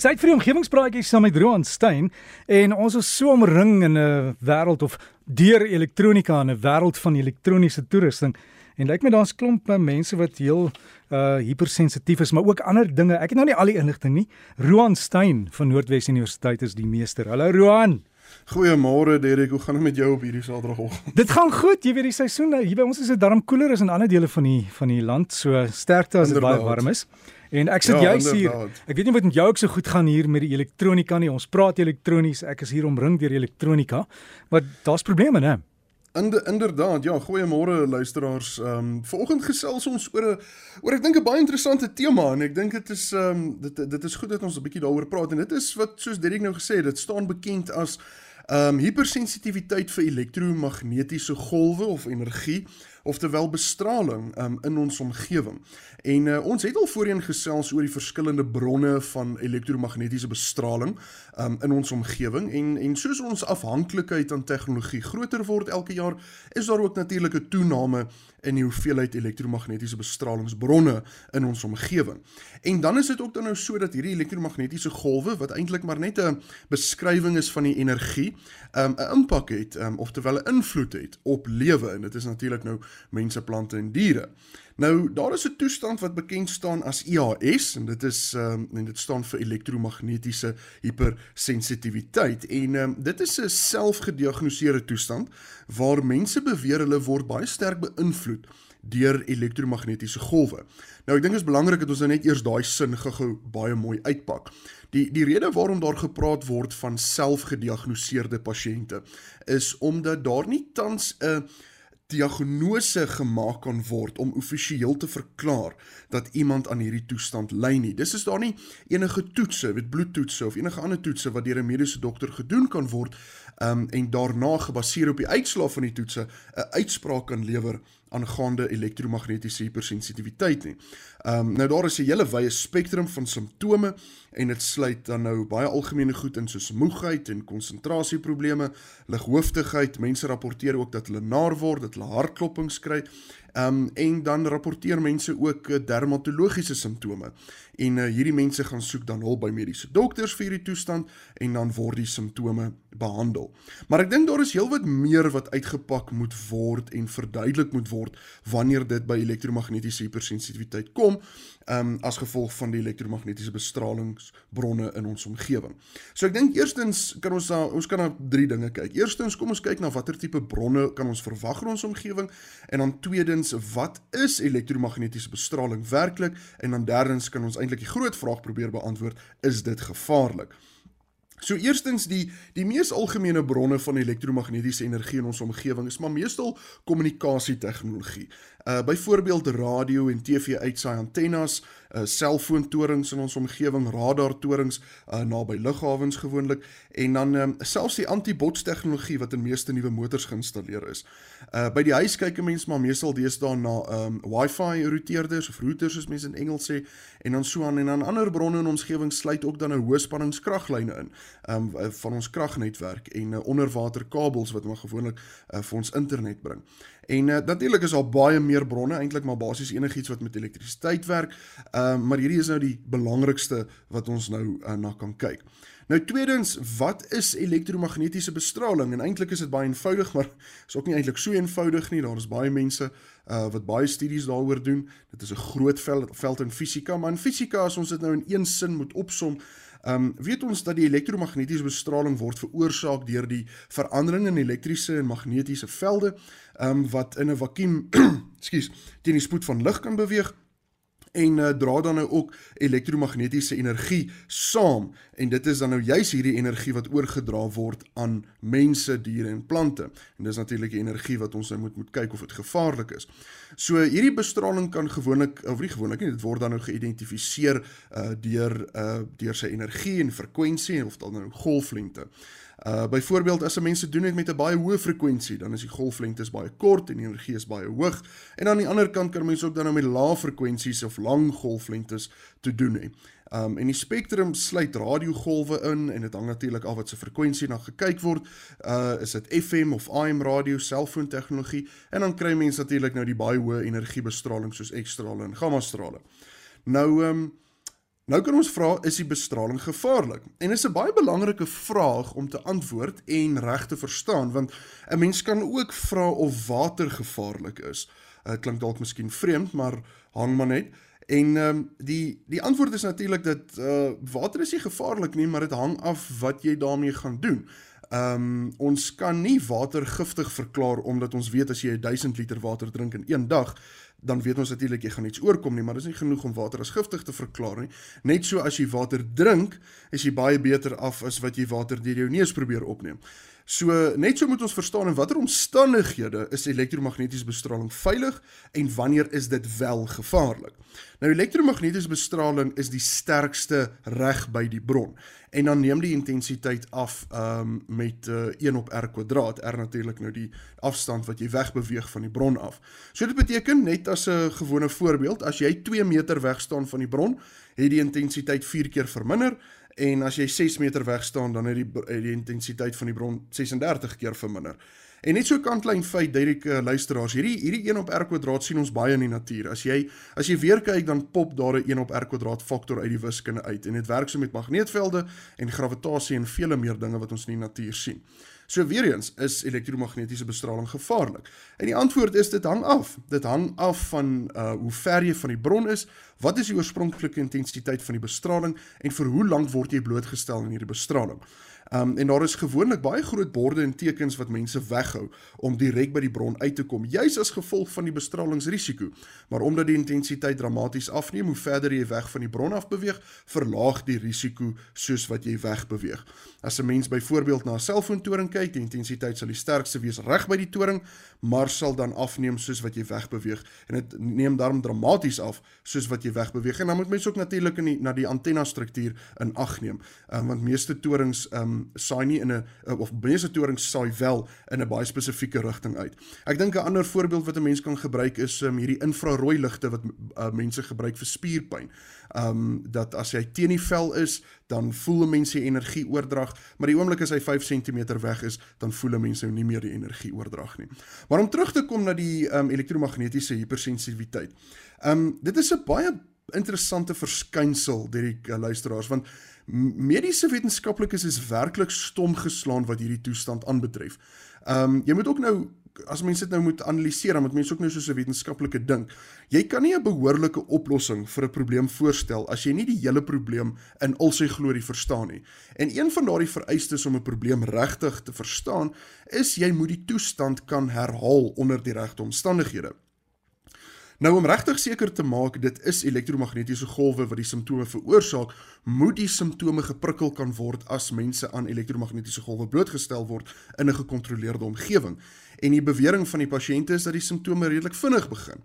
Sy het vir die omgewingspraatjies saam met Roan Stein en ons is so omring in 'n wêreld of deur elektronika in 'n wêreld van elektroniese toerusting. En lyk my daar's klomp eh, mense wat heel uh hypersensitief is, maar ook ander dinge. Ek het nou nie al die inligting nie. Roan Stein van Noordwes Universiteit is die meester. Hallo Roan. Goeiemôre Derek, hoe gaan dit met jou op hierdie Saterdagoggend? Dit gaan goed. Jy weet die seisoen hier by ons is dit darm koeler as in ander dele van die van die land. So sterkte as dit baie warm is. En ek sit ja, juis hier. Ek weet nie wat met jou ook so goed gaan hier met die elektronika nie. Ons praat elektronies. Ek is hier omring deur elektronika. Maar daar's probleme, né? Inde, inderdaad, ja, goeiemôre luisteraars. Ehm um, vanoggend gesels ons oor 'n oor ek dink 'n baie interessante tema en ek dink dit is ehm um, dit dit is goed dat ons 'n bietjie daaroor praat en dit is wat soos Derek nou gesê het, dit staan bekend as ehm um, hipersensitiwiteit vir elektromagnetiese golwe of energie oftewel bestraling um, in ons omgewing. En uh, ons het al voorheen gesels oor die verskillende bronne van elektromagnetiese bestraling um, in ons omgewing en en soos ons afhanklikheid aan tegnologie groter word elke jaar, is daar ook natuurlik 'n toename in die hoeveelheid elektromagnetiese bestralingsbronne in ons omgewing. En dan is dit ook dan nou so dat hierdie elektromagnetiese golwe wat eintlik maar net 'n beskrywing is van die energie, um, 'n impak het, um, oftewel 'n invloed het op lewe en dit is natuurlik nou mense, plante en diere. Nou daar is 'n toestand wat bekend staan as IHS en dit is um, en dit staan vir elektromagnetiese hipersensitiwiteit en um, dit is 'n selfgediagnoseerde toestand waar mense beweer hulle word baie sterk beïnvloed deur elektromagnetiese golwe. Nou ek dink dit is belangrik dat ons nou net eers daai sin gou-gou baie mooi uitpak. Die die rede waarom daar gepraat word van selfgediagnoseerde pasiënte is omdat daar nie tans 'n uh, diagnose gemaak kan word om amptelik te verklaar dat iemand aan hierdie toestand ly nie. Dis is daar nie enige toetse, weet bloedtoetse of enige ander toetse wat deur 'n mediese dokter gedoen kan word um, en daarna gebaseer op die uitslae van die toetse 'n uitspraak kan lewer aangaande elektromagnetiese hipersensitiwiteit nie. Ehm um, nou daar is 'n hele wye spektrum van simptome en dit sluit dan nou baie algemene goed in soos moegheid en konsentrasieprobleme, lighooftigheid. Mense rapporteer ook dat hulle naar word, dat hulle hartklopings kry. Ehm um, en dan rapporteer mense ook eh, dermatologiese simptome. En uh, hierdie mense gaan soek dan hulp by mediese dokters vir hierdie toestand en dan word die simptome behandel. Maar ek dink daar is heelwat meer wat uitgepak moet word en verduidelik moet word wanneer dit by elektromagnetiese hipersensitiwiteit kom um, as gevolg van die elektromagnetiese bestralingsbronne in ons omgewing. So ek dink eerstens kan ons na ons kan na drie dinge kyk. Eerstens kom ons kyk na watter tipe bronne kan ons verwag in ons omgewing en dan tweedens wat is elektromagnetiese bestraling werklik en dan derdens kan ons eintlik die groot vraag probeer beantwoord, is dit gevaarlik? So eerstens die die mees algemene bronne van elektromagnetiese energie in ons omgewing is maar meestal kommunikasietegnologie. Uh byvoorbeeld radio en TV uitsaai antennes, uh selfoontorings in ons omgewing, radartorings uh naby lughawens gewoonlik en dan um, selfs die anti-bots tegnologie wat in meeste nuwe motors geïnstalleer is. Uh by die huis kyk 'n mens maar meestal deesdae na um Wi-Fi routeerders of routers soos mense in Engels sê en dan so aan en dan ander bronne in ons omgewing sluit ook dan 'n hoë spanningskraglyne in um van ons kragnetwerk en uh, onderwaterkabels wat maar gewoonlik uh, vir ons internet bring. En uh, natuurlik is daar baie meer bronne, eintlik maar basies enigiets wat met elektrisiteit werk. Uh, maar hierdie is nou die belangrikste wat ons nou uh, na kan kyk. Nou tweedens, wat is elektromagnetiese bestraling? En eintlik is dit baie eenvoudig, maar is ook nie eintlik so eenvoudig nie. Daar is baie mense uh wat baie studies daaroor doen. Dit is 'n groot veld, veld in fisika, maar in fisika as ons dit nou in een sin moet opsom, Ehm um, weet ons dat die elektromagnetiese bestraling word veroorsaak deur die verandering in elektriese en magnetiese velde ehm um, wat in 'n vakuum, skus, teen die spoed van lig kan beweeg en uh, dra dan nou ook elektromagnetiese energie saam en dit is dan nou juis hierdie energie wat oorgedra word aan mense, diere en plante. En dis natuurlik energie wat ons nou moet moet kyk of dit gevaarlik is. So hierdie bestraling kan gewoonlik of nie gewoonlik nie, dit word dan nou geïdentifiseer uh, deur uh, deur sy energie en frekwensie of dan nou golflengte. Uh byvoorbeeld as 'n mens dit doen het met 'n baie hoë frekwensie, dan is die golflengtes baie kort en die energie is baie hoog. En aan die ander kant kan mense ook dan nou met lae frekwensies of lang golflengtes te doen hê. Um en die spektrum sluit radiogolwe in en dit hang natuurlik af wat se frekwensie na gekyk word. Uh is dit FM of AM radio, selfoon tegnologie en dan kry mense natuurlik nou die baie hoë energiebestraling soos X-strale en gamma-strale. Nou um Nou kan ons vra is die bestraling gevaarlik? En dis 'n baie belangrike vraag om te antwoord en reg te verstaan want 'n mens kan ook vra of water gevaarlik is. Dit uh, klink dalk miskien vreemd, maar hang maar net. En ehm um, die die antwoord is natuurlik dat uh water is nie gevaarlik nie, maar dit hang af wat jy daarmee gaan doen. Ehm um, ons kan nie water giftig verklaar omdat ons weet as jy 1000 liter water drink in een dag, dan weet ons natuurlik jy gaan iets oorkom nie, maar dis nie genoeg om water as giftig te verklaar nie. Net so as jy water drink, is jy baie beter af as wat jy water deur jou neus probeer opneem. So net so moet ons verstaan in watter omstandighede is elektromagnetiese bestraling veilig en wanneer is dit wel gevaarlik. Nou elektromagnetiese bestraling is die sterkste reg by die bron en dan neem die intensiteit af um, met uh, 1 op r kwadraat. R natuurlik nou die afstand wat jy wegbeweeg van die bron af. So dit beteken net as 'n gewone voorbeeld, as jy 2 meter weg staan van die bron, het die intensiteit 4 keer verminder en as jy 6 meter weg staan dan het die het die intensiteit van die bron 36 keer verminder. En net so 'n kantlyn feit, direk uh, luisteraars, hierdie hierdie 1 op r kwadraat sien ons baie in die natuur. As jy as jy weer kyk dan pop daar 'n 1 op r kwadraat faktor uit die wiskunde uit en dit werk so met magneetvelde en gravitasie en vele meer dinge wat ons in die natuur sien. So weer eens, is elektromagnetiese bestraling gevaarlik? En die antwoord is dit hang af. Dit hang af van uh hoe ver jy van die bron is, wat is die oorspronklike intensiteit van die bestraling en vir hoe lank word jy blootgestel aan hierdie bestraling? Um en daar is gewoonlik baie groot borde en tekens wat mense weghou om direk by die bron uit te kom, juis as gevolg van die bestralingsrisiko. Maar omdat die intensiteit dramaties afneem hoe verder jy weg van die bron af beweeg, verlaag die risiko soos wat jy wegbeweeg. As 'n mens byvoorbeeld na 'n selfoontoring kyk, die intensiteit sal die sterkste wees reg by die toring, maar sal dan afneem soos wat jy wegbeweeg en dit neem daarom dramaties af soos wat jy wegbeweeg. En dan moet mens ook natuurlik in die, na die antenna struktuur in ag neem, um, want meeste torings um, saai nie in 'n of meeste torings saai wel in 'n baie spesifieke rigting uit. Ek dink 'n ander voorbeeld wat 'n mens kan gebruik is um, hierdie infrarooi ligte wat uh, mense gebruik vir spierpyn. Um dat as jy teen die vel is, dan voel mense energie oordrag, maar die oomblik as hy 5 cm weg is, dan voel mense nou nie meer die energie oordrag nie. Maar om terug te kom na die um elektromagnetiese hypersensitiwiteit. Um dit is 'n baie interessante verskynsel deur die uh, luisteraars want mediese wetenskaplikes is werklik stom geslaan wat hierdie toestand aanbetref. Ehm um, jy moet ook nou as mense dit nou moet analiseer, dan moet mense ook nou soos 'n wetenskaplike dink. Jy kan nie 'n behoorlike oplossing vir 'n probleem voorstel as jy nie die hele probleem in al sy glorie verstaan nie. En een van daardie vereistes om 'n probleem regtig te verstaan, is jy moet die toestand kan herhaal onder die regte omstandighede. Nou om regtig seker te maak dit is elektromagnetiese golwe wat die simptome veroorsaak, moet die simptome geprikkel kan word as mense aan elektromagnetiese golwe blootgestel word in 'n gekontroleerde omgewing. En die bewering van die pasiënte is dat die simptome redelik vinnig begin.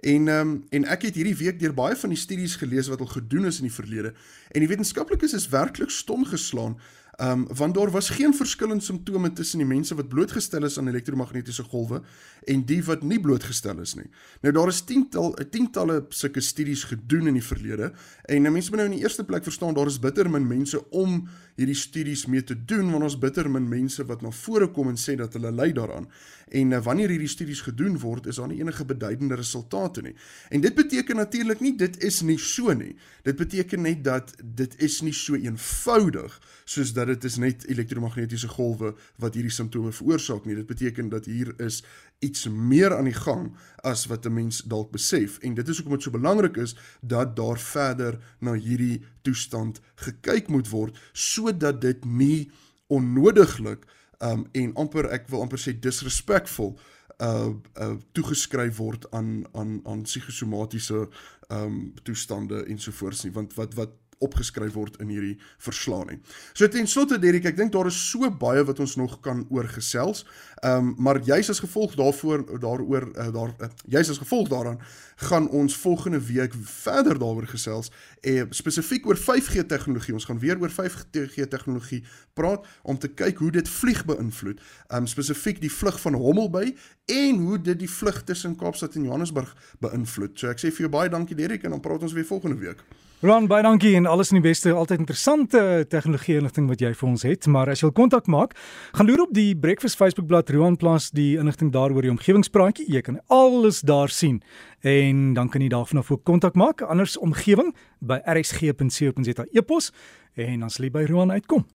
En ehm um, en ek het hierdie week deur baie van die studies gelees wat al gedoen is in die verlede en die wetenskaplikes is werklik stom geslaan um, want daar was geen verskillende simptome tussen die mense wat blootgestel is aan elektromagnetiese golwe en die wat nie blootgestel is nie. Nou daar is tiental tientalle sulke studies gedoen in die verlede en mense moet nou in die eerste plek verstaan daar is bitter min mense om hierdie studies mee te doen want ons bitter min mense wat na vore kom en sê dat hulle ly daaraan. En uh, wanneer hierdie studies gedoen word, is daar nie enige beduidende resultate nie. En dit beteken natuurlik nie dit is nie so nie. Dit beteken net dat dit is nie so eenvoudig soos dat dit is net elektromagnetiese golwe wat hierdie simptome veroorsaak nie. Dit beteken dat hier is iets meer aan die gang as wat 'n mens dalk besef en dit is hoekom dit so belangrik is dat daar verder na hierdie toestand gekyk moet word sodat dit nie onnodiglik um en amper ek wil amper sê disrespekvol uh uh toegeskryf word aan aan aan psigosomatiese um toestande ensovoorts nie want wat wat opgeskryf word in hierdie verslae nie. So ten slotte Derek, ek dink daar is so baie wat ons nog kan oorgesels. Ehm um, maar juis as gevolg daarvoor daaroor uh, daar uh, juis as gevolg daaraan gaan ons volgende week verder daaroor gesels en uh, spesifiek oor 5G tegnologie. Ons gaan weer oor 5G tegnologie praat om te kyk hoe dit vlieg beïnvloed. Ehm um, spesifiek die vlug van Hommelby en hoe dit die vlug tussen Kaapstad en Johannesburg beïnvloed. So ek sê vir jou baie dankie Derek en dan praat ons weer volgende week. Ron, baie dankie en alles in die beste. Altyd interessante tegnologie inligting wat jy vir ons het. Maar as jy wil kontak maak, gaan loer op die Breakfast Facebookblad Roan Plus die inligting daaroor die omgewingspraatjie. Jy kan alles daar sien. En dan kan jy daarvan af ook kontak maak. Anders omgewing by rsg.co.za e-pos en dan sal jy by Roan uitkom.